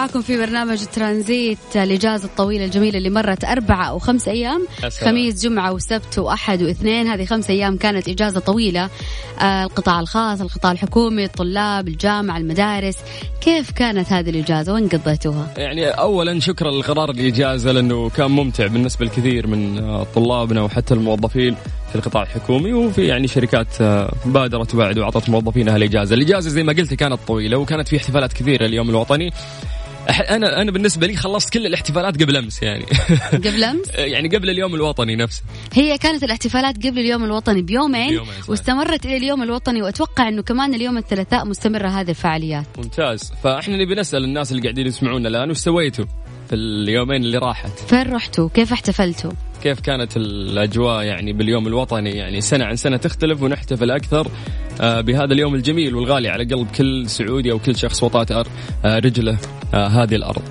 معكم في برنامج ترانزيت الإجازة الطويلة الجميلة اللي مرت أربعة أو خمس أيام خميس جمعة وسبت وأحد واثنين. هذه خمس أيام كانت إجازة طويلة. آه القطاع الخاص القطاع الحكومي الطلاب الجامعة المدارس. كيف كانت هذه الإجازة؟ وين قضيتوها؟ يعني اولا شكرا لقرار الإجازة لأنه كان ممتع بالنسبة لكثير من آه، طلابنا وحتى الموظفين في القطاع الحكومي وفي يعني شركات آه، بادرت بعد وأعطت موظفينها الاجازه، الإجازة زي ما قلت كانت طويلة وكانت في احتفالات كثيرة اليوم الوطني. أنا أنا بالنسبة لي خلصت كل الاحتفالات قبل أمس يعني. قبل أمس؟ يعني قبل اليوم الوطني نفسه. هي كانت الاحتفالات قبل اليوم الوطني بيومين, بيومين واستمرت إلى اليوم الوطني وأتوقع إنه كمان اليوم الثلاثاء مستمرة هذه الفعاليات. ممتاز. فإحنا نبي نسأل الناس اللي قاعدين يسمعونا الآن وش سويتوا؟ في اليومين اللي راحت. فين رحتوا؟ كيف احتفلتوا؟ كيف كانت الأجواء يعني باليوم الوطني؟ يعني سنة عن سنة تختلف ونحتفل أكثر آه، بهذا اليوم الجميل والغالي على قلب كل سعودي أو كل شخص وطأت آه، رجله آه، هذه الأرض.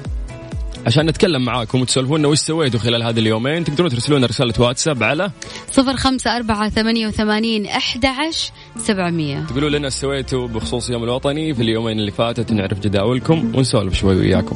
عشان نتكلم معاكم وتسولفونا وش سويتوا خلال هذه اليومين تقدرون ترسلون رسالة واتساب على صفر خمسة أربعة ثمانية وثمانين أحد سبعمية. تقولوا لنا إيش سويتوا بخصوص اليوم الوطني في اليومين اللي فاتت نعرف جداولكم ونسولف شوي وياكم.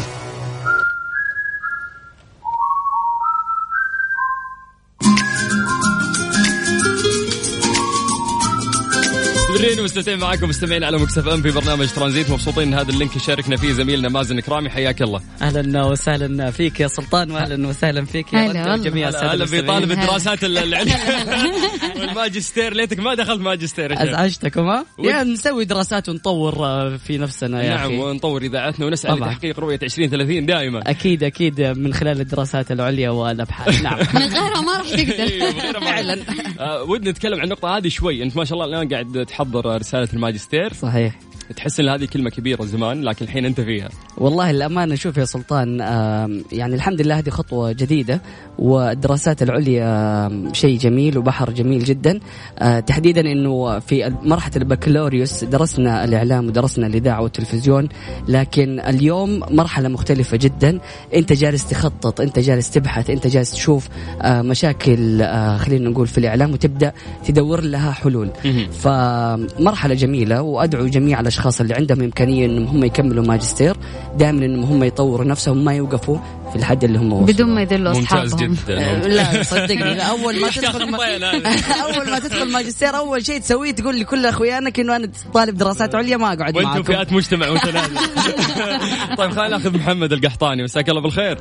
مستمرين ومستمتعين معاكم مستمعين على Mix FM في برنامج ترانزيت. مبسوطين إن هذا ال link يشاركنا فيه زميلنا مازن كرامي. حياك الله. أهلا وسهلا فيك يا سلطان واهلا وسهلا فيك يا أستاذة هلا فيك. طالب الدراسات ال- العليا والماجستير. ليتك ما دخلت ماجستير. أزعجتكم ها؟ يعني نسوي دراسات ونطور آه، في نفسنا يا نعم أخي. ونطور إذاعتنا ونسعى. لتحقيق رؤية 2030 دائما. أكيد أكيد من خلال الدراسات العليا والأبحاث. نعم. من غيرها ما راح تقدر. ما- فعلا. آه، ودنا نتكلم عن النقطة هذه شوي، أنت ما شاء الله الآن قاعد تحضر رسالة الماجستير، صحيح. تحس إن هذه كلمة كبيرة زمان لكن الحين أنت فيها. والله الأمانة شوف يا سلطان يعني الحمد لله هذه خطوة جديدة والدراسات العليا شيء جميل وبحر جميل جدا. آه، تحديدا أنه في مرحلة البكالوريوس درسنا الإعلام ودرسنا الإذاعة والتلفزيون لكن اليوم مرحلة مختلفة جدا. أنت جالس تخطط أنت جالس تبحث أنت جالس تشوف آه، مشاكل آه، خلينا نقول في الإعلام وتبدأ تدور لها حلول. فمرحلة جميلة وأدعو جميع الأشخاص اللي عندهم إمكانية أنهم هم يكملوا ماجستير دائما أنهم هم يطوروا نفسهم ما يوقفوا في الحد اللي هم وصلوا بدون ما يدلوا ممتاز أصحابهم جدا. لا صدقني أول ما تدخل. أول ما تدخل ماجستير أول شيء تسويه تقول لكل اخوانك إنه أنا طالب دراسات عليا ما أقعد وأنتم معكم فئات مجتمع متنازع. طيب خلينا ناخذ محمد القحطاني مساك الله بالخير.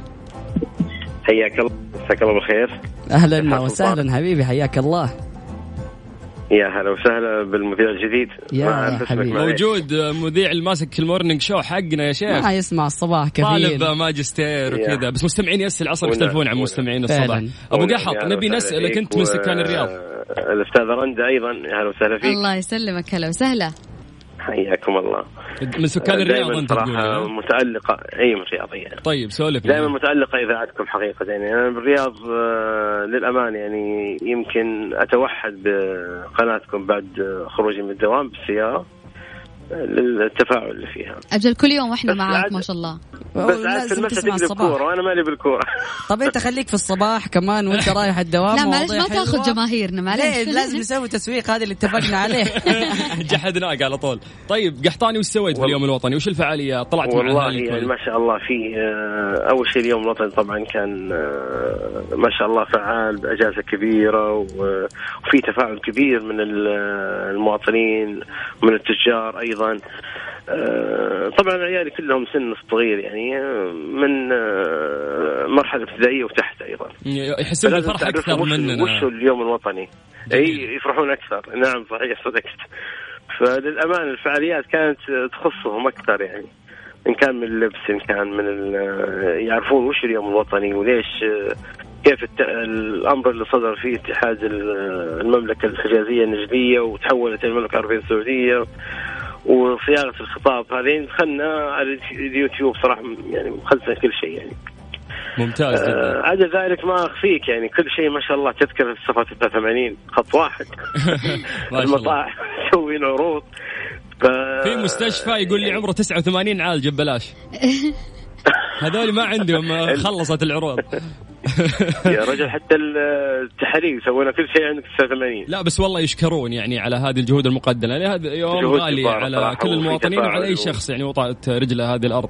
حياك الله مساك الله بالخير أهلا. وسهلا حبيبي حياك الله يا هلا وسهلا بالمذيع الجديد يا حبيبي. موجود مذيع الماسك ال morning show حقنا يا شيخ. ما يسمع الصباح طالب كثير ماجستير يا. وكذا بس مستمعين يس العصر يختلفون عن. مستمعين فعلاً. الصباح ابو قحط نبي نسألك أنت من سكان الرياض الاستاذه رندا أيضا يا هلا وسهلا فيك الله يسلمك هلا وسهلا حياكم الله. من سكان الرياض دائما أنت صراحة؟ متألقة. أي من الرياض يعني. طيب سولف دائما متألقة اذاعتكم حقيقة يعني. أنا بالرياض آه، للامانه يعني يمكن أتوحد بقناتكم بعد آه، خروجي من الدوام بالسيارة. للتفاعل اللي فيها. أجل كل يوم وإحنا بس معاك عاد- ما شاء الله. بس عاد في لازم المسا تسمع تقلب الصباح. كوره وأنا مالي بالكورة. طب أنت خليك في الصباح كمان وأنت رايح الدوام. لا معلش ما تاخذ. جماهيرنا معلش. لازم نسوي تسويق هذا اللي اتفقنا عليه. جحدناك على طول. طيب قحطاني وش سويت في اليوم الوطني؟ وش الفعاليات طلعت والله يعني؟ ما شاء الله في آه، أول شيء اليوم الوطني طبعا كان آه، ما شاء الله فعال بأجازة كبيرة وفي تفاعل كبير من ال- المواطنين ومن التجار أيضا. آه، طبعا عيالي كلهم سن صغير يعني آه، من آه، مرحلة ابتدائية وتحت أيضا. يحسون تعرفوا أكثر مننا. وش اليوم الوطني. أي يفرحون أكثر. نعم صحيح صدقت فللامانه الفعاليات كانت تخصهم أكثر يعني. إن كان من اللبس إن كان من يعرفون وش اليوم الوطني وليش كيف الأمر اللي صدر فيه اتحاد المملكة الحجازية النجدية وتحولت إلى المملكة العربية السعودية. وصياغة الخطاب هذين دخلنا على اليوتيوب صراحة يعني خلصنا كل شيء يعني. ممتاز آه عدا ذلك ما أخفيك يعني كل شيء ما شاء الله تذكر الصفات 83 خط واحد. المطاعم مسوين عروض. ف... في مستشفى يقول لي عمره 89 عالج ببلاش. هذول ما عندهم خلصت العروض. يا رجل حتى التحاليل سوينا كل شيء عندك 89 لا بس والله يشكرون يعني على هذه الجهود المقدمة. يعني هذا يوم غالي على كل المواطنين وعلى أي شخص يعني وطأت رجله هذه الأرض.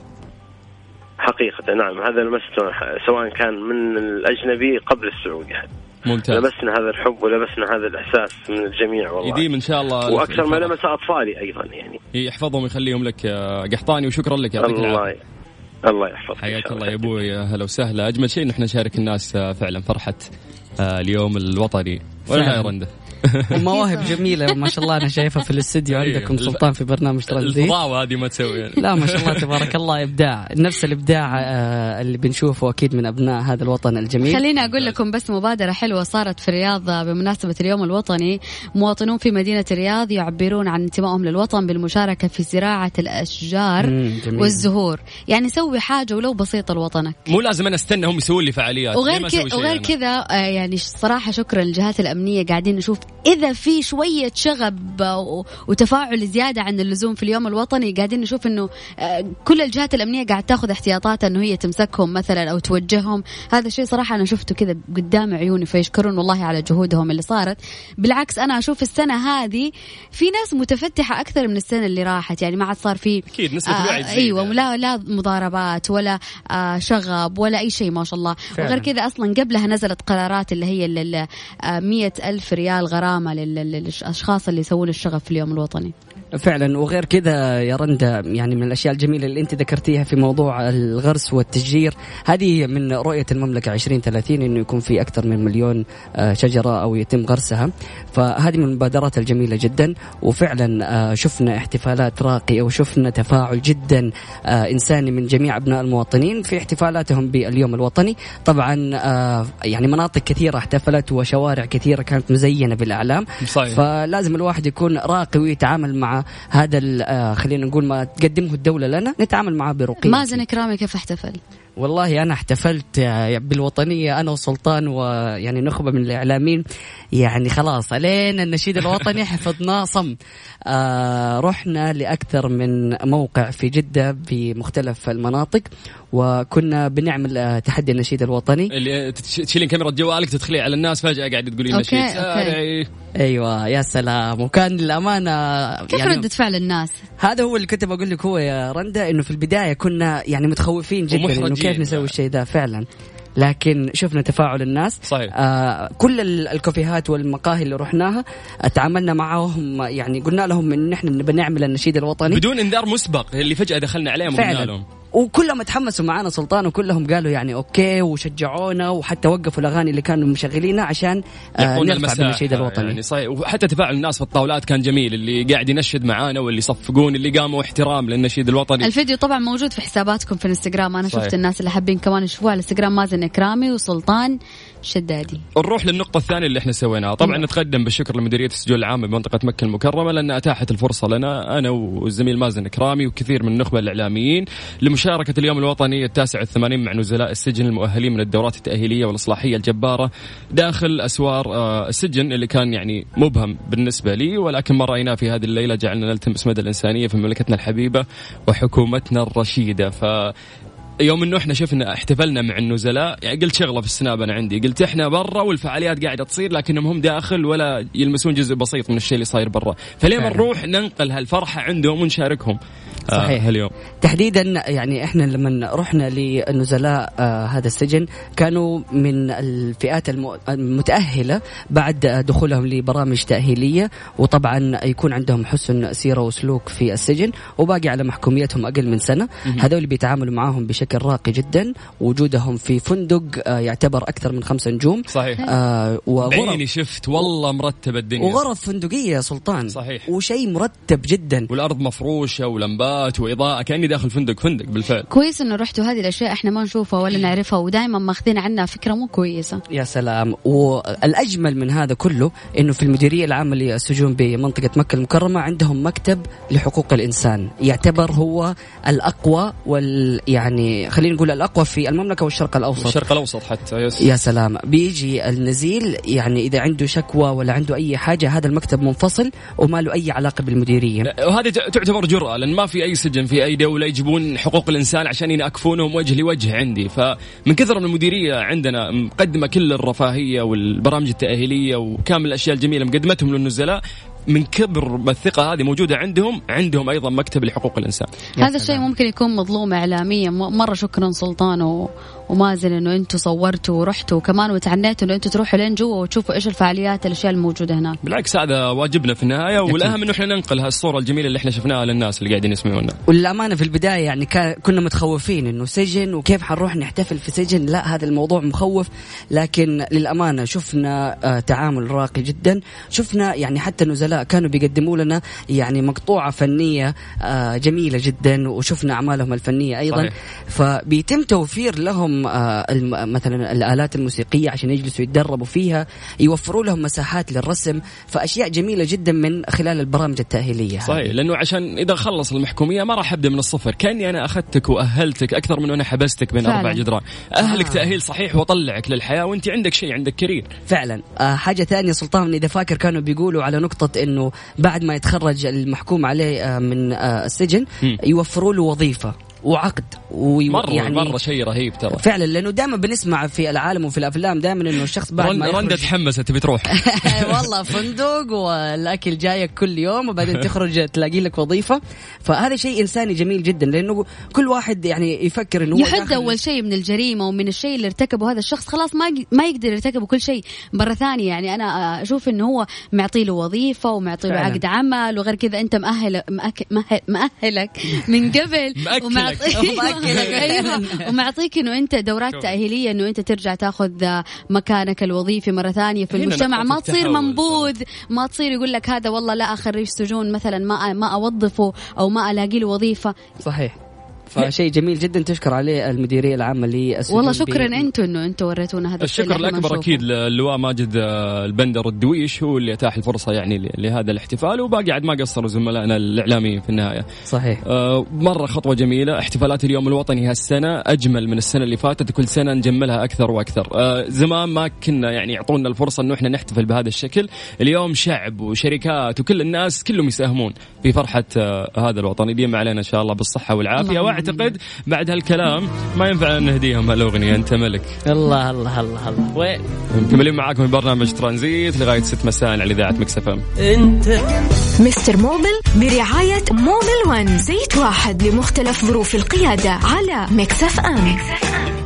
حقيقة نعم. هذا لمسته سواء كان من الأجنبي قبل السعودي حتى ممتاز. لبسنا هذا الحب ولبسنا هذا الإحساس من الجميع والله. يديم إن شاء الله وأكثر ما لمس أطفالي أيضا يعني. يحفظهم ويخليهم لك قحطاني وشكرا لك يعطيك العافية. الله يحفظك حياك الله. يا أبوي هلا وسهلا. أجمل شيء إن إحنا نشارك الناس آه، فعلا فرحة آه، اليوم الوطني. ولا يا رنده ومواهب جميلة ما شاء الله أنا شايفها في الاستديو إيه، عندكم سلطان في برنامج ترندي الفضاوة هذه ما تسوي يعني. لا ما شاء الله تبارك الله إبداع نفس الإبداع آه، اللي بنشوفه أكيد من أبناء هذا الوطن الجميل. خليني أقول لكم بس مبادرة حلوة صارت في الرياض بمناسبة اليوم الوطني. مواطنون في مدينة الرياض يعبرون عن انتمائهم للوطن بالمشاركة في زراعة الأشجار والزهور. يعني سوي حاجة ولو بسيطة لوطنك. مو لازم أنا أستنى هم يسوون لي فعاليات. وغير كذا وغير كذا آه، يعني صراحة شكرا للجهات الأمنية قاعدين نشوف إذا في شوية شغب وتفاعل زيادة عن اللزوم في اليوم الوطني قاعدين نشوف إنه آه، كل الجهات الأمنية قاعد تأخذ احتياطاتها إنه هي تمسكهم مثلا أو توجههم. هذا الشيء صراحة أنا شفته كذا قدام عيوني فيشكرون والله على جهودهم اللي صارت. بالعكس أنا أشوف السنة هذه في ناس متفتحة أكثر من السنة اللي راحت. يعني ما عاد صار في أكيد نسبة آه أيوه لا لا مضاربات ولا آه شغب ولا أي شيء ما شاء الله. فعلا. وغير كذا أصلا قبلها نزلت قرارات اللي هي ال 100 ألف ريال غرامة للأشخاص اللي يسوون الشغف في اليوم الوطني. فعلا. وغير كذا يا رندا يعني من الأشياء الجميلة اللي أنت ذكرتيها في موضوع الغرس والتشجير هذه من رؤية المملكة 2030 إنه يكون في أكثر من مليون آه، شجرة أو يتم غرسها. فهذه من المبادرات الجميلة جدا. وفعلا آه، شفنا احتفالات راقية وشفنا تفاعل جدا آه، إنساني من جميع أبناء المواطنين في احتفالاتهم باليوم الوطني. طبعا يعني مناطق كثيرة احتفلت وشوارع كثيرة كانت مزينة بالأعلام. صحيح. فلازم الواحد يكون راقي ويتعامل مع هذا آه، خلينا نقول ما تقدمه الدولة لنا نتعامل معاه برقي مازن كرامي كيف احتفل؟ والله أنا احتفلت بالوطنية أنا وسلطان ويعني نخبة من الإعلاميين. يعني خلاص علينا النشيد الوطني حفظناه صم. آه رحنا لأكثر من موقع في جدة بمختلف المناطق وكنا بنعمل آه، تحدي النشيد الوطني. اللي تشيلين كاميرا جوالك تدخلي على الناس فجأة قاعدة تقولين نشيد أوكي. أيوه يا سلام. وكان للأمانة كيف يعني ردة فعل الناس؟ هذا هو اللي كنت بقول لك هو يا رندا إنه في البداية كنا يعني متخوفين جدا كيف نسوي الشيء ده فعلا؟ لكن شفنا تفاعل الناس. صحيح. آه كل الكافيهات والمقاهي اللي رحناها تعاملنا معهم يعني قلنا لهم إن إحنا نبي نعمل النشيد الوطني. بدون انذار مسبق اللي فجأة دخلنا عليهم وقلنا لهم. وكلهم تحمسوا معانا سلطان وكلهم قالوا يعني أوكي وشجعونا وحتى وقفوا الأغاني اللي كانوا مشغلينها عشان آه نرفع بالنشيد الوطني. يعني صحيح وحتى تفاعل الناس في الطاولات كان جميل اللي قاعد ينشد معانا واللي يصفقون اللي قاموا احترام للنشيد الوطني. الفيديو طبعا موجود في حساباتكم في الانستغرام. أنا صحيح. شفت الناس اللي حابين كمان يشوفوه على الانستغرام مازن إكرامي وسلطان. شدادي. نروح للنقطة الثانية اللي إحنا سويناها. طبعا م. نتقدم بالشكر لمديرية السجون العامة بمنطقة مكة المكرمة لأن أتاحت الفرصة لنا أنا والزميل مازن كرامي وكثير من النخبة الإعلاميين لمشاركة اليوم الوطني التاسع والثمانين مع نزلاء السجن المؤهلين من الدورات التأهيلية والإصلاحية الجبارة داخل أسوار آه، السجن اللي كان يعني مبهم بالنسبة لي. ولكن ما رأيناه في هذه الليلة جعلنا نلتمس مدى الإنسانية في مملكتنا الحبيبة وحكومتنا الرشيدة. ف يوم انه إحنا شفنا احتفلنا مع النزلاء يعني قلت شغلة في السناب أنا عندي قلت إحنا برا والفعاليات قاعدة تصير لكنهم هم داخل ولا يلمسون جزء بسيط من الشيء اللي صاير برا. فليه ما نروح ننقل هالفرحة عندهم ونشاركهم. صحيح. اليوم تحديدا يعني إحنا لما رحنا لنزلاء آه هذا السجن كانوا من الفئات المتأهلة بعد دخولهم لبرامج تأهيلية وطبعا يكون عندهم حسن سيرة وسلوك في السجن وباقي على محكوميتهم أقل من سنة. هذول بيتعاملوا معاهم بشكل راقي جدا. وجودهم في فندق آه يعتبر أكثر من خمسة نجوم. صحيح. آه بعيني شفت والله مرتب الدنيا. وغرف فندقية يا سلطان. صحيح. وشيء مرتب جدا. والأرض مفروشة ولمبات وإضاءة كأني داخل فندق فندق بالفعل. كويس إنه رحتوا هذه الأشياء إحنا ما نشوفها ولا نعرفها ودائما ماخذين عنها فكرة مو كويسة. يا سلام. والأجمل من هذا كله إنه في المديرية العامة للسجون بمنطقة مكة المكرمة عندهم مكتب لحقوق الإنسان. يعتبر هو الأقوى وال يعني خلينا نقول الأقوى في المملكة والشرق الأوسط. الشرق الأوسط حتى يس. يا سلام. بيجي النزيل يعني إذا عنده شكوى ولا عنده أي حاجة هذا المكتب منفصل وما له أي علاقة بالمديرية. وهذه تعتبر جرأة لأن ما في أي سجن في أي دولة يجيبون حقوق الإنسان عشان ينأكفونهم وجه لوجه عندي. فمن كثر من المديرية عندنا مقدمة كل الرفاهية والبرامج التأهيلية وكامل الأشياء الجميلة مقدمتهم للنزلاء من كبر الثقة هذه موجودة عندهم عندهم أيضا مكتب لحقوق الإنسان. هذا الشيء ممكن يكون مظلوم إعلاميا. مرة شكرا سلطان و... ومازن إنه أنتم صورتوا ورحتوا وكمان وتعنيتوا إنه أنتم تروحوا لين جوا وتشوفوا إيش الفعاليات الأشياء الموجودة هناك. بالعكس هذا واجبنا في النهاية والأهم إنه إحنا ننقل هالصورة الجميلة اللي إحنا شفناها للناس اللي قاعدين يسمعونا. وللأمانة في البداية يعني كنا متخوفين إنه سجن وكيف حنروح نحتفل في سجن. لا هذا الموضوع مخوف لكن للأمانة شفنا آه تعامل راقي جدا. شفنا يعني حتى النزلاء كانوا بيقدموا لنا يعني مقطوعة فنية آه جميلة جدا وشفنا أعمالهم الفنية أيضا. صحيح. فبيتم توفير لهم آه مثلا الآلات الموسيقية عشان يجلسوا يتدربوا فيها يوفروا لهم مساحات للرسم فأشياء جميلة جدا من خلال البرامج التأهيلية صحيح لأنه عشان إذا خلص المحكومية ما راح أبدأ من الصفر. كأني أنا أخذتك وأهلتك أكثر من أنا حبستك بين فعلا. أربع جدران. أهلك آه. تأهيل صحيح وأطلعك للحياة وأنت عندك شيء عندك كرير فعلا. آه حاجة ثانية سلطان إذا فاكر كانوا بيقولوا على نقطة إنه بعد ما يتخرج المحكوم عليه آه من آه السجن يوفروا له وظيفة. وعقد ومره يعني مرة شيء رهيب ترى. فعلا لأنه دائما بنسمع في العالم وفي الأفلام دائما إنه الشخص بعد ما رندا تحمست تبي تروح والله فندق والأكل جايك كل يوم وبعدين تخرج تلاقي لك وظيفة. فهذا شيء إنساني جميل جدا لأنه كل واحد يعني يفكر إنه يحد أول شيء من الجريمة ومن الشيء اللي ارتكبه هذا الشخص خلاص ما ما يقدر يرتكب كل شيء. مرة ثانية يعني أنا أشوف إنه هو معطي له وظيفة ومعطي له عقد عمل وغير كذا أنت مأهل مأهلك من قبل. ومأكلك أيوه. ومعطيك إنه أنت دورات تأهيلية إنه أنت ترجع تاخذ مكانك الوظيفي مرة ثانية في المجتمع. ما تصير منبوذ. ما تصير يقول لك هذا والله لا خريج سجون مثلا ما ما أوظفه أو ما ألاقي له وظيفة. صحيح. فشيء جميل جدا تشكر عليه المديرية العامة للسجون والله شكرا أنتم إنه أنتم وريتونا هذا الشيء الشكر الاكبر أكيد للواء ماجد آه، البندر الدويش هو اللي أتاح الفرصة يعني لهذا الاحتفال وباقي عاد ما قصروا زملائنا الإعلاميين في النهاية. صحيح. آه مرة خطوة جميلة احتفالات اليوم الوطني هالسنة أجمل من السنة اللي فاتت كل سنة نجملها أكثر وأكثر. آه زمان ما كنا يعني يعطونا الفرصة إنه إحنا نحتفل بهذا الشكل. اليوم شعب وشركات وكل الناس كلهم يساهمون في فرحة آه هذا الوطن يديم علينا إن شاء الله بالصحة والعافية. واعتقد بعد هالكلام ما ينفع نهديهم هالأغنية. أنت ملك. الله الله الله الله. وين مكملين معاكم في برنامج ترانزيت لغاية 6 مساء على إذاعة Mix FM. أنت. Mr. Mobil برعاية Mobil 1 زيت واحد لمختلف ظروف القيادة على Mix FM, Mix FM.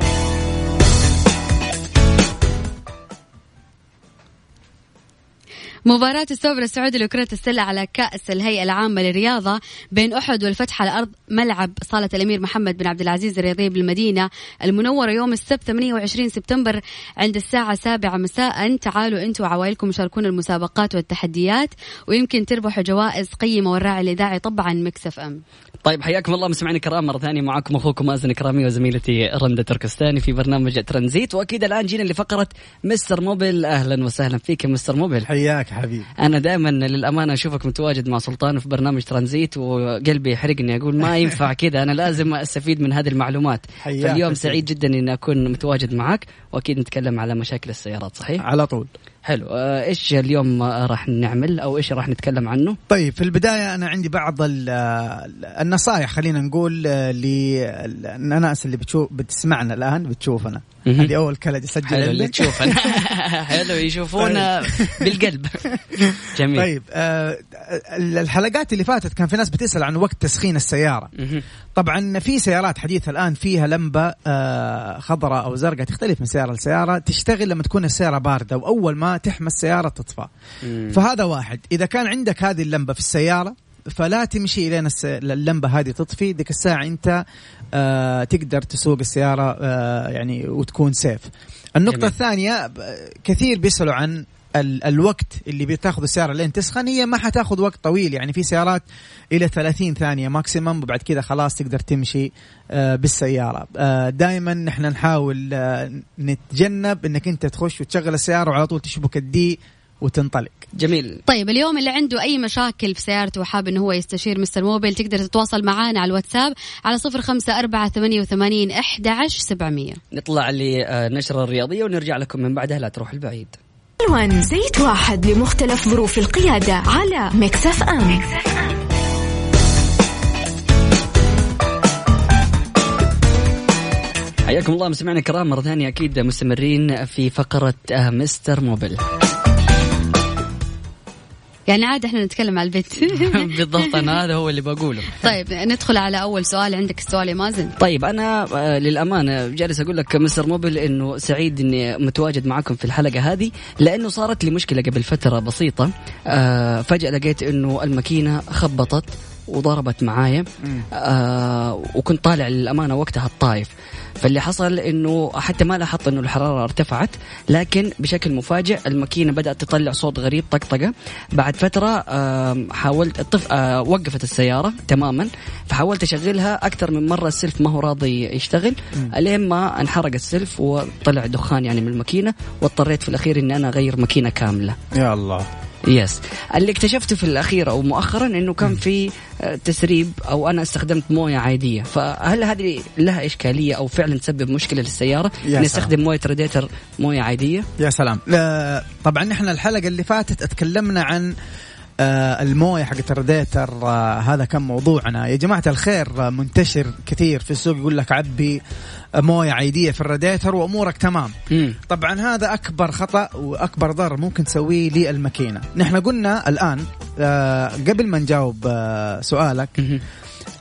مباراة السوبر السعودي لكرة السلة على كأس الهيئة العامة للرياضة بين أحد والفتح على أرض ملعب صالة الأمير محمد بن عبد العزيز الرياضية بالمدينة المنورة يوم السبت 28 سبتمبر عند الساعة 7 مساء. تعالوا أنتم وعوائلكم شاركونا المسابقات والتحديات ويمكن تربحوا جوائز قيمة والراعي الإذاعي طبعا Mix FM. طيب حياكم الله. مستمعينا الكرام مرة ثانية معكم أخوكم مازن كرامي وزميلتي رندا تركستاني في برنامج ترانزيت. وأكيد الآن جينا لفقرة مستر موبل أهلا وسهلا فيك مستر موبل حياك حبيبي. أنا دائما للأمانة أشوفك متواجد مع سلطان في برنامج ترانزيت وقلبي يحرقني أقول ما ينفع كذا. أنا لازم أستفيد من هذه المعلومات. فاليوم سعيد جدا إني أكون متواجد معك وأكيد نتكلم على مشاكل السيارات صحيح؟ على طول. حلو. آه، إيش اليوم راح نعمل أو إيش راح نتكلم عنه؟ طيب في البداية أنا عندي بعض النصائح خلينا نقول للناس اللي بتشوف بتسمعنا الآن بتشوفنا. هذه أول كلمة اسجل حلو اللي تشوفنا. حلو يشوفونا طيب. بالقلب. جميل. طيب آه الحلقات اللي فاتت كان في ناس بتسأل عن وقت تسخين السيارة. طبعا في سيارات حديثة الآن فيها لمبة آه خضراء أو زرقاء تختلف من سيارة لسيارة تشتغل لما تكون السيارة باردة وأول ما تحمى السيارة تطفى. فهذا واحد. إذا كان عندك هذه اللمبة في السيارة فلا تمشي الين اللمبة هذه تطفي. ديك الساعة أنت آه تقدر تسوق السيارة آه يعني وتكون safe النقطة جميل. الثانية كثير بيسألوا عن ال الوقت اللي بتاخذ السيارة لين تسخن هي ما حتاخذ وقت طويل. يعني في سيارات إلى 30 ثانية maximum وبعد كذا خلاص تقدر تمشي آه بالسيارة. آه دائما نحن نحاول آه نتجنب إنك أنت تخش وتشغل السيارة وعلى طول تشبك ال D وتنطلق. جميل. طيب اليوم اللي عنده أي مشاكل في سيارته وحاب أنه هو يستشير Mr. Mobil تقدر تتواصل معنا على الواتساب على صفر خمسة أربعة ثمانية وثمانين أحد عشر سبعمية. نطلع لنشرة الرياضية ونرجع لكم من بعدها لا تروح البعيد. ألوان زيت واحد لمختلف ظروف القيادة على مكسف أم, أم. حياكم الله مستمعينا الكرام مرة ثانية أكيد مستمرين في فقرة آه، مستر موبل يعني عاد إحنا نتكلم على البيت. بالضبط أنا هذا هو اللي بقوله. طيب ندخل على أول سؤال. عندك السؤال يا مازن؟ طيب أنا آه، للأمانة جالس أقول لك مستر موبل إنه سعيد إني متواجد معكم في الحلقة هذه لأنه صارت لي مشكلة قبل فترة بسيطة. آه، فجأة لقيت إنه الماكينة خبطت وضربت معايا. آه وكنت طالع للأمانة وقتها الطايف. فاللي حصل إنه حتى ما لاحظت إنه الحرارة ارتفعت لكن بشكل مفاجئ الماكينة بدأت تطلع صوت غريب طقطقة. بعد فترة حاولت الطف... آه، وقفت السيارة تماما فحاولت أشغلها أكثر من مرة السلف ما هو راضي يشتغل. الين ما انحرق السلف وطلع دخان يعني من الماكينة واضطريت في الأخير إني أنا أغير ماكينة كاملة. يا الله. يس اللي اكتشفته في الأخير أو مؤخرا إنه كان في آه، تسريب أو أنا استخدمت موية عادية. فهل هذه لها إشكالية أو فعلا تسبب مشكلة للسيارة؟ نستخدم موية راديتر موية عادية؟ يا سلام. طبعا إحنا الحلقة اللي فاتت اتكلمنا عن آه الموية حقت الراديتر آه هذا كان موضوعنا. يا جماعة الخير آه منتشر كثير في السوق يقول لك عبي موية عيدية في الراديتر وأمورك تمام مم. طبعا هذا أكبر خطأ وأكبر ضرر ممكن تسويه للماكينة نحن قلنا الآن آه قبل ما نجاوب آه سؤالك مم.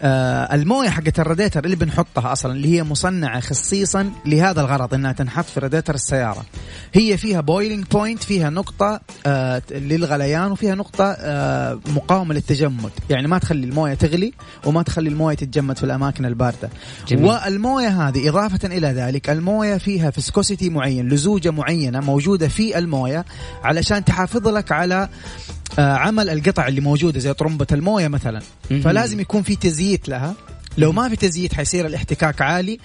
آه المويه حقت الراديتر اللي بنحطها أصلا اللي هي مصنعة خصيصا لهذا الغرض إنها تنحط في راديتر السيارة. هي فيها boiling point فيها نقطة آه للغليان وفيها نقطة آه مقاومة للتجمد. يعني ما تخلي الموية تغلي وما تخلي الموية تتجمد في الأماكن الباردة. جميل. والموية هذه إضافة إلى ذلك الموية فيها viscosity معين لزوجة معينة موجودة في الموية علشان تحافظ لك على عمل القطع اللي موجودة زي طرمبة الموية مثلا. فلازم يكون في تزييت لها. لو ما في تزييت حيصير الاحتكاك عالي.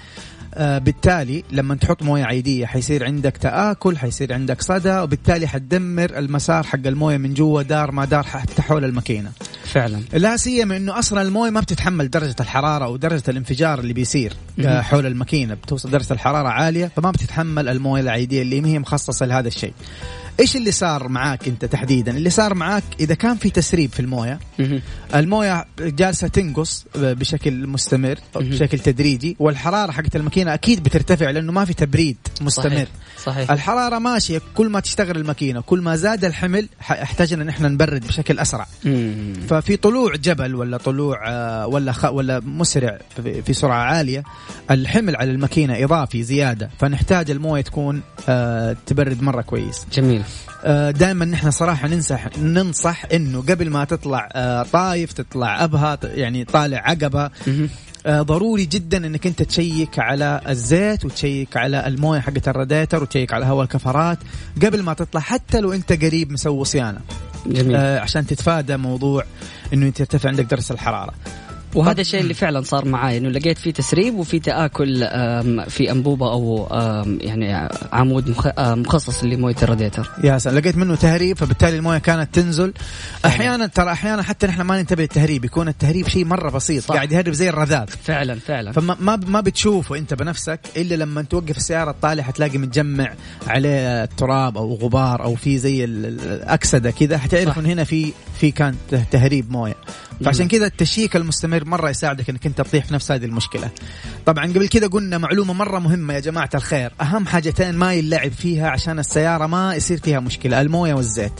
آه بالتالي لما تحط موية عيديه حيصير عندك تآكل حيصير عندك صدى وبالتالي حتدمر المسار حق الموية من جوا دار ما دار حتى حول الماكينة. فعلا. لا سيما إنه أصلا الموية ما بتتحمل درجة الحرارة أو درجة الانفجار اللي بيصير آه حول الماكينة. بتوصل درجة الحرارة عالية فما بتتحمل الموية العيديه اللي هي مخصصة لهذا الشيء. إيش اللي صار معاك أنت تحديدا؟ اللي صار معاك إذا كان في تسريب في الموية الموية جالسة تنقص بشكل مستمر بشكل تدريجي والحرارة حقت الماكينة أكيد بترتفع لأنه ما في تبريد مستمر. صحيح. صحيح. الحرارة ماشية كل ما تشتغل الماكينة كل ما زاد الحمل احتاجنا إن إحنا نبرد بشكل أسرع. ففي طلوع جبل ولا طلوع آه، ولا خ... ولا مسرع في سرعة عالية الحمل على الماكينة إضافي زيادة فنحتاج الموية تكون آه، تبرد مرة كويس. جميل. دائما نحن صراحة ننصح ننصح إنه قبل ما تطلع طايف تطلع ابها يعني طالع عقبة آه ضروري جدا إنك أنت تشيك على الزيت وتشيك على الموية حقت الراديتر وتشيك على هواء الكفرات قبل ما تطلع حتى لو أنت قريب مسوي صيانة. جميل. آه عشان تتفادى موضوع إنه أنت ترتفع عندك درجة الحرارة. وهذا الشيء اللي فعلا صار معي إنه لقيت في تسريب وفي تآكل في أنبوبة أو يعني عمود مخصص لموية الراديتر يا سلام لقيت منه تهريب فبالتالي الموية كانت تنزل. أحيانا ترى أحيانا حتى نحن ما ننتبه للتهريب يكون التهريب شيء مرة بسيط صح. قاعد يهرب زي الرذاذ. فعلا فعلا. فما ما ما بتشوفه أنت بنفسك إلا لما توقف السيارة الطالع حتلاقي متجمع عليه تراب أو غبار أو في زي الاكسده كذا حتعرف إن هنا في في كان تهريب موية. فعشان كذا التشيك المستمر مرة يساعدك إنك أنت تطيح في نفس هذه المشكلة. طبعا قبل كذا قلنا معلومة مرة مهمة يا جماعة الخير. أهم حاجتين ما يلعب فيها عشان السيارة ما يصير فيها مشكلة الموية والزيت.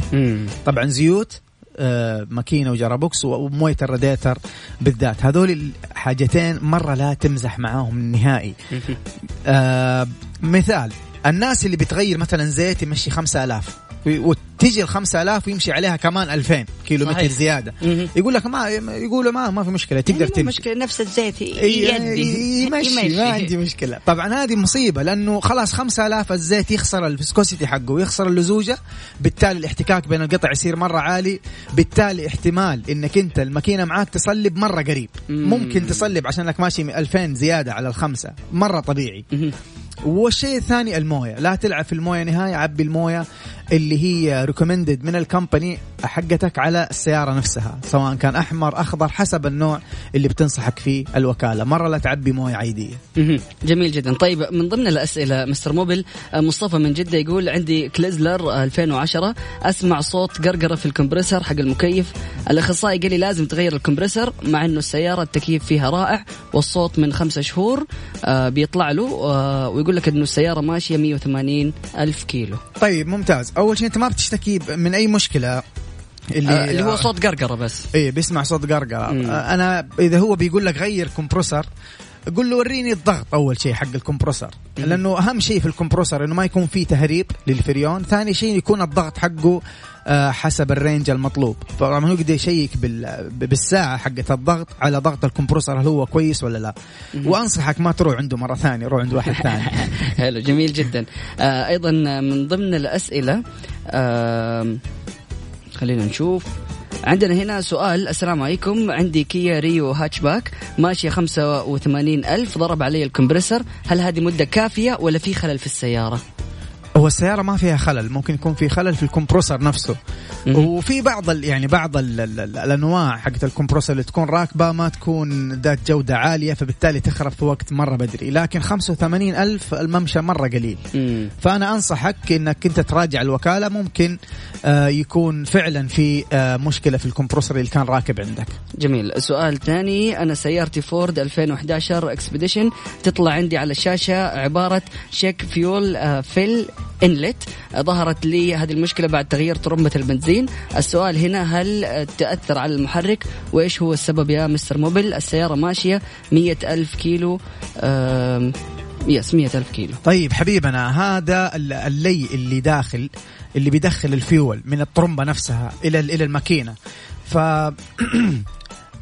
طبعا زيوت آه، ماكينة وجرابوكس وموية الراديتر بالذات. هذول الحاجتين مرة لا تمزح معاهم نهائي. آه مثال الناس اللي بتغير مثلا زيت يمشي 5000 وتجي ال 5000 ويمشي عليها كمان 2000 كيلو. متر زيادة. يقول لك ما يقولوا ما ما في مشكلة تقدر تمشي. مشكلة نفس الزيت يدي. يمشي. ما عندي مشكلة. طبعا هذه مصيبة لأنه خلاص 5000 الزيت يخسر الفسكوسيتي حقه ويخسر اللزوجة بالتالي الاحتكاك بين القطع يصير مرة عالي بالتالي احتمال إنك أنت الماكينة معاك تصلب مرة قريب. ممكن تصلب عشان لك ماشي 2000 زيادة على الخمسة مرة طبيعي. والشيء الثاني الموية لا تلعب في الموية نهاية عبي الموية. اللي هي recommended من ال company حقتك على السيارة نفسها سواء كان أحمر أخضر حسب النوع اللي بتنصحك فيه الوكالة. مرة لا تعبي موية عادية. جميل جدا. طيب من ضمن الأسئلة Mister Mobil آه، مصطفى من جدة يقول عندي كرايزلر 2010 أسمع صوت قرقرة في ال compressor حق المكيف. الأخصائي قال لي لازم تغير ال compressor مع إنه السيارة التكييف فيها رائع والصوت من خمسة شهور آه، بيطلع له آه، ويقول لك إنه السيارة ماشية 180 ألف كيلو. طيب ممتاز. أول شيء أنت ما بتشتكي من أي مشكلة اللي آه اللي هو صوت قرقرة بس. اي بيسمع صوت قرقرة. آه أنا إذا هو بيقول لك غير compressor قول له وريني الضغط أول شيء حق ال compressor. لأنه أهم شيء في ال compressor إنه ما يكون فيه تهريب للفريون ثاني شيء يكون الضغط حقه حسب ال range المطلوب. طبعا هو يقدر يشيك بالساعة حقت الضغط على ضغط الكمبروسر هل هو كويس ولا لا. وأنصحك ما تروح عنده مرة ثانية روح عند واحد ثاني. حلو جميل جدا. آه أيضا من ضمن الأسئلة آه خلينا نشوف. عندنا هنا سؤال السلام عليكم. عندي كيا ريو هاتشباك. ماشية 85 ألف ضرب علي الكمبرسر هل هذه مدة كافية ولا في خلل في السيارة؟ هو السيارة ما فيها خلل ممكن يكون في خلل في الكمبروسر نفسه. وفي بعض ال يعني بعض ال ال الأنواع حقت ال compressor اللي تكون راكبة ما تكون ذات جودة عالية فبالتالي تخرب في وقت مرة بدري. لكن 85 ألف الممشى مرة قليل. مم. فأنا أنصحك إنك أنت تراجع الوكالة ممكن آه يكون فعلا في آه مشكلة في ال compressor اللي كان راكب عندك. جميل. سؤال ثاني أنا سيارتي فورد 2011 Expedition تطلع عندي على الشاشة عبارة check fuel آه fill inlet ظهرت لي هذه المشكلة بعد تغيير طرمبة البنزين. السؤال هنا هل تأثر على المحرك؟ وإيش هو السبب يا Mister Mobil؟ السيارة ماشية مية ألف كيلو yes مية ألف كيلو. طيب حبيبنا هذا اللي اللي داخل اللي بيدخل الفيول من الطرمبة نفسها إلى إلى الماكينة. ف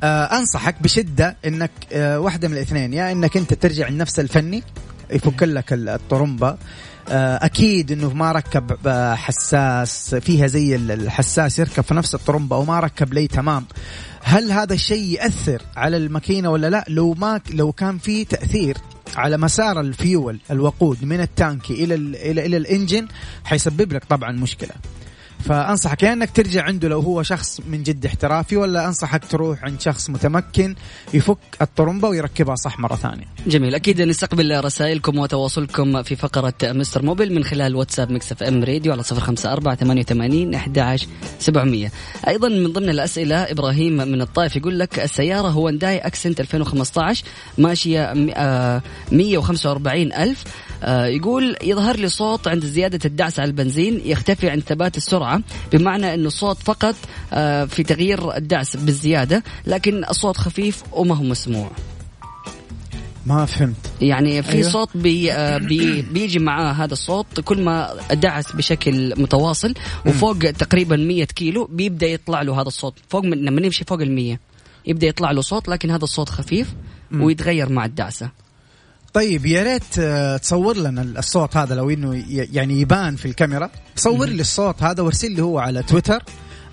آه، أنصحك بشدة إنك آه، واحدة من الاثنين. يا إنك أنت ترجع لنفس الفني يفك لك الطرمبه آه، أكيد إنه ما ركب حساس فيها زي الحساس يركب في نفس الطرمبة أو ما ركب لي تمام. هل هذا الشيء يأثر على الماكينة ولا لا؟ لو ما لو كان في تأثير على مسار الفيول الوقود من التانكي إلى إلى إلى ال engine حيسبب لك طبعا مشكلة. فأنصحك يا إنك ترجع عنده لو هو شخص من جد احترافي ولا أنصحك تروح عند شخص متمكن يفك الطرمبة ويركبها صح مرة ثانية. جميل أكيد نستقبل رسائلكم وتواصلكم في فقرة Mister Mobil من خلال واتساب Mix FM Radio على 054 88 11 700. أيضا من ضمن الأسئلة إبراهيم من الطائف يقول لك السيارة هو هيونداي Accent 2015 ماشية 145 ألف آه، يقول يظهر لي صوت عند زيادة الدعس على البنزين يختفي عند ثبات السرعة بمعنى أنه الصوت فقط آه، في تغيير الدعس بالزيادة لكن الصوت خفيف وما هو مسموع. ما فهمت. يعني في أيوة. صوت بي آه، بي بيجي معاه هذا الصوت كل ما دعس بشكل متواصل وفوق تقريبا 100 كيلو بيبدأ يطلع له هذا الصوت. فوق من لما يمشي فوق ال 100 يبدأ يطلع له صوت لكن هذا الصوت خفيف ويتغير مع الدعسة. طيب يا ريت آه، تصور لنا الصوت هذا لو إنه يعني يبان في الكاميرا. صور لي الصوت هذا وارسل لي هو على تويتر.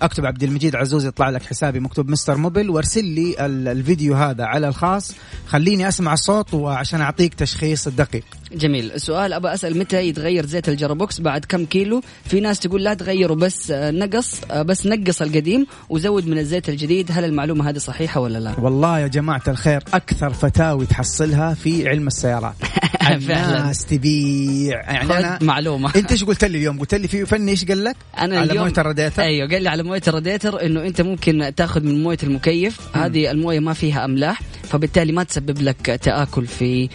اكتب عبد المجيد عزوز يطلع لك حسابي مكتوب Mister Mobil وارسل لي الفيديو هذا على الخاص. خليني أسمع الصوت وعشان أعطيك تشخيص الدقيق. جميل. السؤال ابى أسأل متى يتغير زيت ال gearbox؟ بعد كم كيلو؟ في ناس تقول لا تغيره بس نقص بس نقص القديم وزود من الزيت الجديد. هل المعلومة هذه صحيحة ولا لا؟ والله يا جماعة الخير أكثر فتاوي تحصلها في علم السيارات. الناس تبيع. يعني أنا معلومة. أنت إيش قلت لي اليوم؟ قلت لي في فني إيش قال لك؟ أنا على مويه الراديتر أيوه قال لي على مويه الراديتر إنه أنت ممكن تاخذ من مويه المكيف. هذه الموية ما فيها أملاح فبالتالي ما تسبب لك تآكل في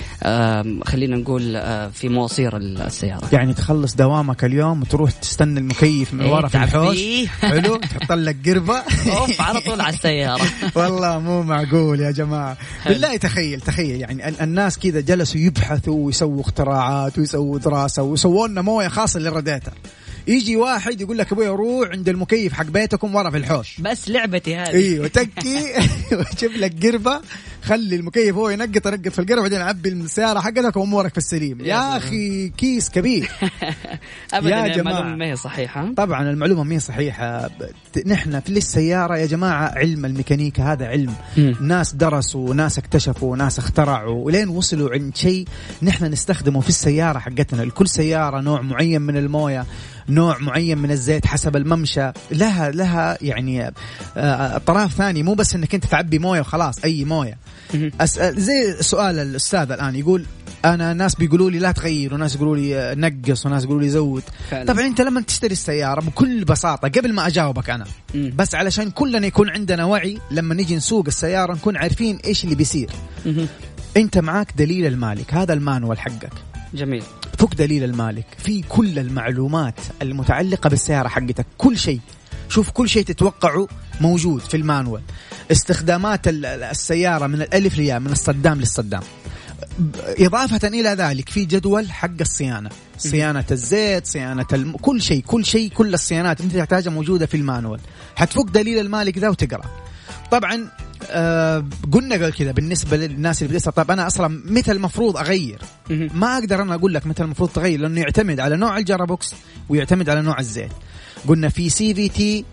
خلينا نقول آه، في مواسير السيارة. يعني تخلص دوامك اليوم وتروح تستنى المكيف من ورا في الحوش. حلو؟ تحط لك قربة. أوف على طول على السيارة. والله مو معقول يا جماعة. بالله تخيل تخيل. يعني الناس كذا جلسوا يبحثوا ويسووا اختراعات ويسووا دراسة ويسووا لنا موية خاصة للراديتر. يجي واحد يقول لك أبوي روح عند المكيف حق بيتكم ورا في الحوش. بس لعبتي هذه. أيوه تكي ويجيب لك قربة. خلي المكيف هو ينقط ينقط في القربه بعدين عبي السيارة حقتك وامورك في السليم. يا أخي كيس كبير. ابدا يا جماعة ما هي صحيحة. طبعا المعلومة ما هي صحيحة. نحن في السيارة يا جماعة علم الميكانيكا هذا علم. م. ناس درسوا ناس اكتشفوا ناس اخترعوا. ولين وصلوا عند شيء نحن نستخدمه في السيارة حقتنا. لكل سيارة نوع معين من الموية نوع معين من الزيت حسب الممشى. لها لها يعني اطراف ثانية مو بس إنك أنت تعبي موية وخلاص أي موية. أسأل زي سؤال الأستاذ الآن يقول أنا ناس بيقولوا لي لا تغير وناس يقولوا لي نقص وناس يقولوا لي زود فعلا. طبعا أنت لما تشتري السيارة بكل بساطة قبل ما أجاوبك أنا مم. بس علشان كلنا يكون عندنا وعي لما نيجي نسوق السيارة نكون عارفين إيش اللي بيصير مم. أنت معك دليل المالك هذا المانوال حقك جميل فوق دليل المالك في كل المعلومات المتعلقة بالسيارة حقتك كل شيء شوف كل شيء تتوقعه موجود في المانوال. استخدامات السيارة من الألف للياء من الصدام للصدام. إضافة إلى ذلك في جدول حق الصيانة. صيانة الزيت صيانة الم... كل شيء كل شيء كل الصيانات أنت تحتاجها موجودة في المانوال. حتفك دليل المالك ذا وتقرأ. طبعا آه قلنا قبل كذا بالنسبة للناس اللي بتسأل طيب أنا أصلا متى المفروض أغير؟ ما أقدر أنا أقول لك متى المفروض تغير لأنه يعتمد على نوع ال gearbox ويعتمد على نوع الزيت. قلنا في سي في تي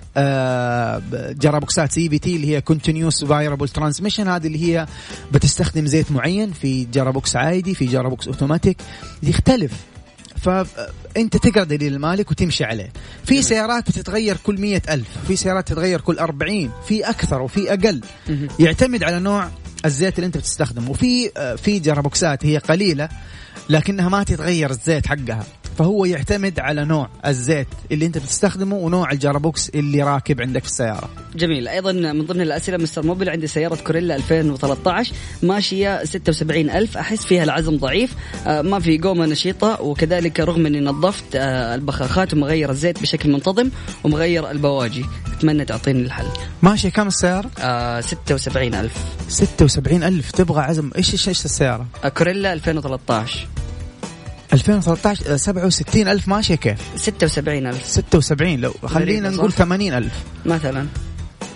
جرابوكسات سي في تي اللي هي continuous variable transmission هذه اللي هي بتستخدم زيت معين في gearbox عادي في gearbox automatic يختلف. فانت تقرا دليل المالك وتمشي عليه. في سيارات بتتغير كل مية ألف في سيارات تتغير كل أربعين في أكثر وفي أقل. يعتمد على نوع الزيت اللي انت بتستخدمه. وفي آه، في جرابوكسات هي قليلة لكنها ما تتغير الزيت حقها. فهو يعتمد على نوع الزيت اللي انت بتستخدمه ونوع الجرابوكس اللي راكب عندك في السيارة. جميل، أيضا من ضمن الأسئلة مستر موبل عندي سيارة كوريلا 2013 ماشية 76000 أحس فيها العزم ضعيف، آه، ما في قومة نشيطة وكذلك رغم إني نظفت آه، البخاخات ومغير الزيت بشكل منتظم ومغير البواجي، أتمنى تعطيني الحل. ماشية كم السيارة؟ آه 76000 76000 تبغى عزم إيش إيش السيارة؟ آه كوريلا 2013 2013 67 ألف ماشية كيف؟ 76 ألف. 76 لو خلينا نقول 80 ألف. مثلا.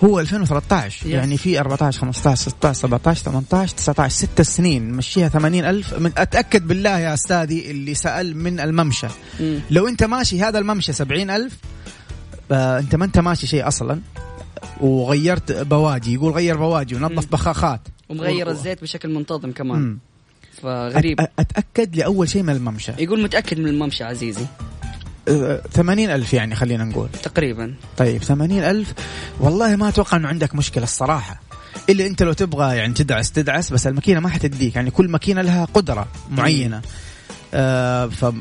هو 2013 يس. يعني في 14 15 16 17 18 19 ست سنين مشيها 80 ألف. من أتأكد بالله يا أستاذي اللي سأل من الممشى. لو أنت ماشي هذا الممشى 70 ألف آه أنت ما أنت ماشي شيء أصلا. وغيرت بواجي يقول غير بواجي ونظف بخاخات. ومغير و... الزيت بشكل منتظم كمان. فغريب. أتأكد لأول شيء من الممشى. يقول متأكد من الممشى عزيزي. أه، ثمانين ألف يعني خلينا نقول. تقريبا. طيب ثمانين ألف. والله ما أتوقع أنه عندك مشكلة الصراحة. إلا أنت لو تبغى يعني تدعس تدعس بس الماكينة ما حتديك. يعني كل ماكينة لها قدرة معينة. آه ف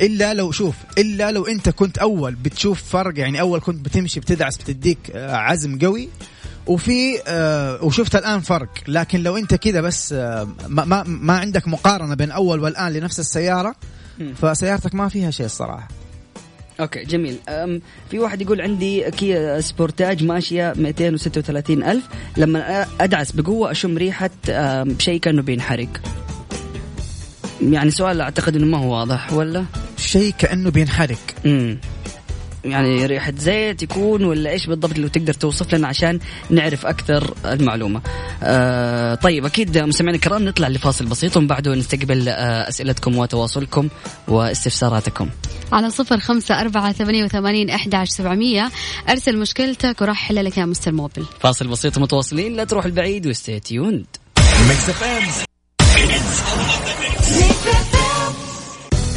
إلا لو شوف إلا لو أنت كنت أول بتشوف فرق يعني أول كنت بتمشي بتدعس بتديك آه، عزم قوي وفي آه وشفت الآن فرق. لكن لو أنت كذا بس آه ما, ما, ما عندك مقارنة بين أول والآن لنفس السيارة فسيارتك ما فيها شيء الصراحة. okay جميل. في واحد يقول عندي كيا سبورتاج ماشية 236 ألف. لما أدعس بقوة أشم ريحة شيء كأنه بينحرق. يعني سؤال أعتقد إنه ما هو واضح ولا؟ شيء كأنه بينحرق. امم يعني ريحة زيت يكون ولا إيش بالضبط لو تقدر توصف لنا عشان نعرف أكثر المعلومة. آه طيب أكيد مستمعينا الكرام نطلع لفاصل بسيط ومن بعده نستقبل آه أسئلتكم وتواصلكم واستفساراتكم. على صفر خمسة أربعة ثمانية وثمانين أحد عشر سبعمية. أرسل مشكلتك وراح أحل لك يا مستر موبل. فاصل بسيط متواصلين لا تروح البعيد و stay tuned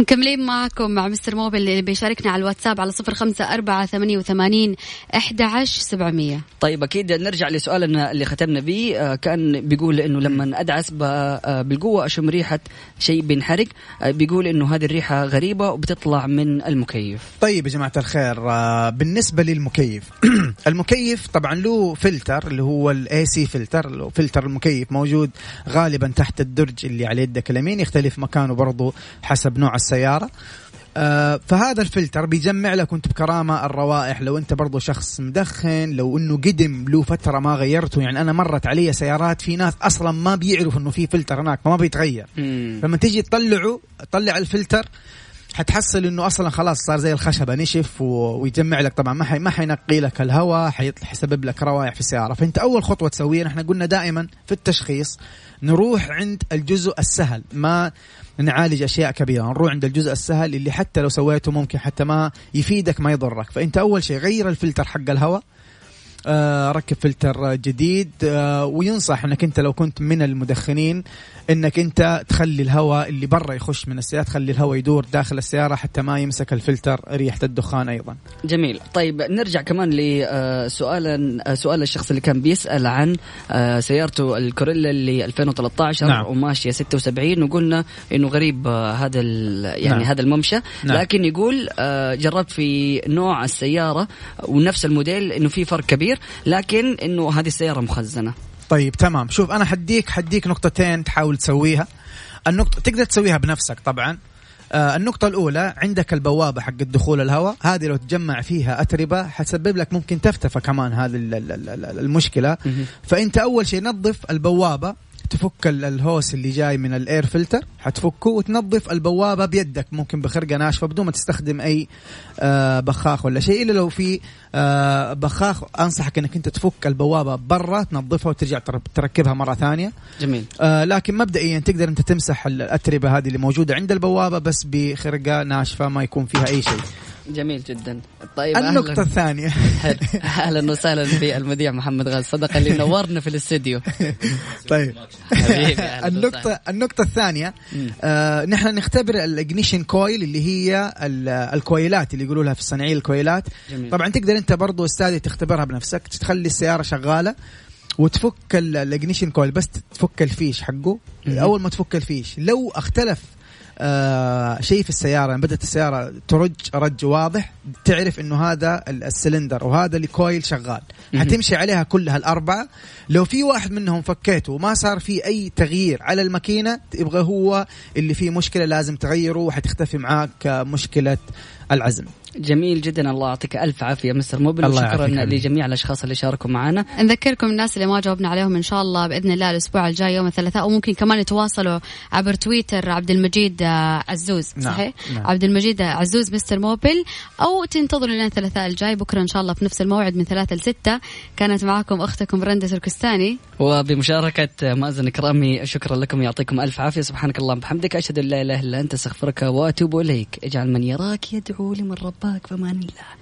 مكملين معكم مع Mister Mobil اللي بيشاركنا على الواتساب على صفر خمسة أربعة ثمانية وثمانين أحد عشر سبعمية. طيب أكيد نرجع لسؤالنا اللي ختمنا به. آه، كان بيقول إنه لما أدعس آه، بالقوة أشم ريحة شيء بينحرق. آه، بيقول إنه هذه الريحة غريبة وبتطلع من المكيف. طيب يا جماعة الخير بالنسبة للمكيف. المكيف طبعا له فلتر اللي هو ال AC filter فلتر المكيف موجود غالبا تحت الدرج اللي على يدك اليمين يختلف مكانه برضه حسب نوع السيارة. آه فهذا الفلتر بيجمع لك وانت بكرامة الروائح. لو انت برضو شخص مدخن لو انه قدم له فترة ما غيرته. يعني أنا مرت علي سيارات في ناس أصلا ما بيعرفوا إنه في فلتر هناك ما بيتغير. لما تيجي تطلعه تطلع الفلتر حتحصل إنه أصلا خلاص صار زي الخشبة نشف ويجمع لك. طبعا ما حي ما حينقي لك الهواء حيسبب لك روائح في السيارة. فأنت أول خطوة تسويها إحنا قلنا دائما في التشخيص نروح عند الجزء السهل. ما نعالج أشياء كبيرة نروح عند الجزء السهل اللي حتى لو سويته ممكن حتى ما يفيدك ما يضرك. فأنت أول شيء غير الفلتر حق الهواء ركب فلتر جديد آه وينصح إنك أنت لو كنت من المدخنين إنك أنت تخلي الهواء اللي برا يخش من السيارة تخلي الهواء يدور داخل السيارة حتى ما يمسك الفلتر ريحة الدخان أيضا. جميل، طيب نرجع كمان لسؤال آه، سؤال الشخص اللي كان بيسأل عن آه، سيارته الكوريلا اللي 2013 نعم. وماشية 76 وقلنا إنه غريب آه، هذا يعني نعم. هذا الممشى نعم. لكن يقول جربت في نوع السيارة ونفس الموديل إنه في فرق كبير لكن إنه هذه السيارة مخزنة. طيب تمام. شوف أنا حديك حديك نقطتين تحاول تسويها. النقطة تقدر تسويها بنفسك طبعا. آه النقطة الأولى عندك البوابة حق دخول الهواء. هذه لو تجمع فيها أتربة حتسبب لك ممكن تفتفة كمان هذه المشكلة. فأنت أول شيء نظف البوابة. تفك الهوس اللي جاي من الاير فلتر حتفكه وتنظف البوابة بيدك. ممكن بخرقة ناشفة بدون ما تستخدم أي آه بخاخ ولا شيء. إلا لو في آه بخاخ أنصحك إنك أنت تفك البوابة برا تنظفها وترجع تركبها مرة ثانية. جميل. آه لكن مبدئيا تقدر أنت تمسح الأتربة هذه اللي موجودة عند البوابة بس بخرقة ناشفة ما يكون فيها أي شيء. جميل جدا. طيب النقطة أهلاً. الثانية. أهلا وسهلا بالمدير محمد غاز. صدق اللي نورنا في الاستديو طيب. النقطة النقطة الثانية آه نحن نختبر ال ignition coil اللي هي الكويلات اللي يقولوا لها في الصناعية الكويلات. جميل. طبعا تقدر أنت برضو أستاذي تختبرها بنفسك تخلي السيارة شغالة وتفك ال ignition coil بس تفك الفيش حقه. أول ما تفك الفيش لو اختلف آه شيء في السيارة بدأت السيارة ترج رج واضح تعرف إنه هذا السلندر وهذا ال coil شغال. حتمشي عليها كلها الأربعة. لو في واحد منهم فكيته وما صار في أي تغيير على الماكينة يبقى هو اللي فيه مشكلة لازم تغيره وحتختفي معاك مشكله العزم. جميل جدا. الله يعطيك ألف عافية مستر موبل وشكرا لجميع الأشخاص اللي شاركوا معنا. نذكركم الناس اللي ما جاوبنا عليهم إن شاء الله بإذن الله الأسبوع الجاي يوم الثلاثاء وممكن كمان يتواصلوا عبر تويتر عبد المجيد عزوز نعم. صحيح؟ نعم. عبد المجيد عزوز مستر موبل أو تنتظروا لنا الثلاثاء الجاي. بكرة إن شاء الله في نفس الموعد من ثلاثة لستة كانت معاكم أختكم رندا تركستاني. وبمشاركة مأزن كرامي شكرا لكم. يعطيكم ألف عافية. سبحانك اللهم وبحمدك أشهد أن لا إله إلا أنت أستغفرك وأتوب إليك. اجعل من يراك يدعو لمن رباك فمان الله.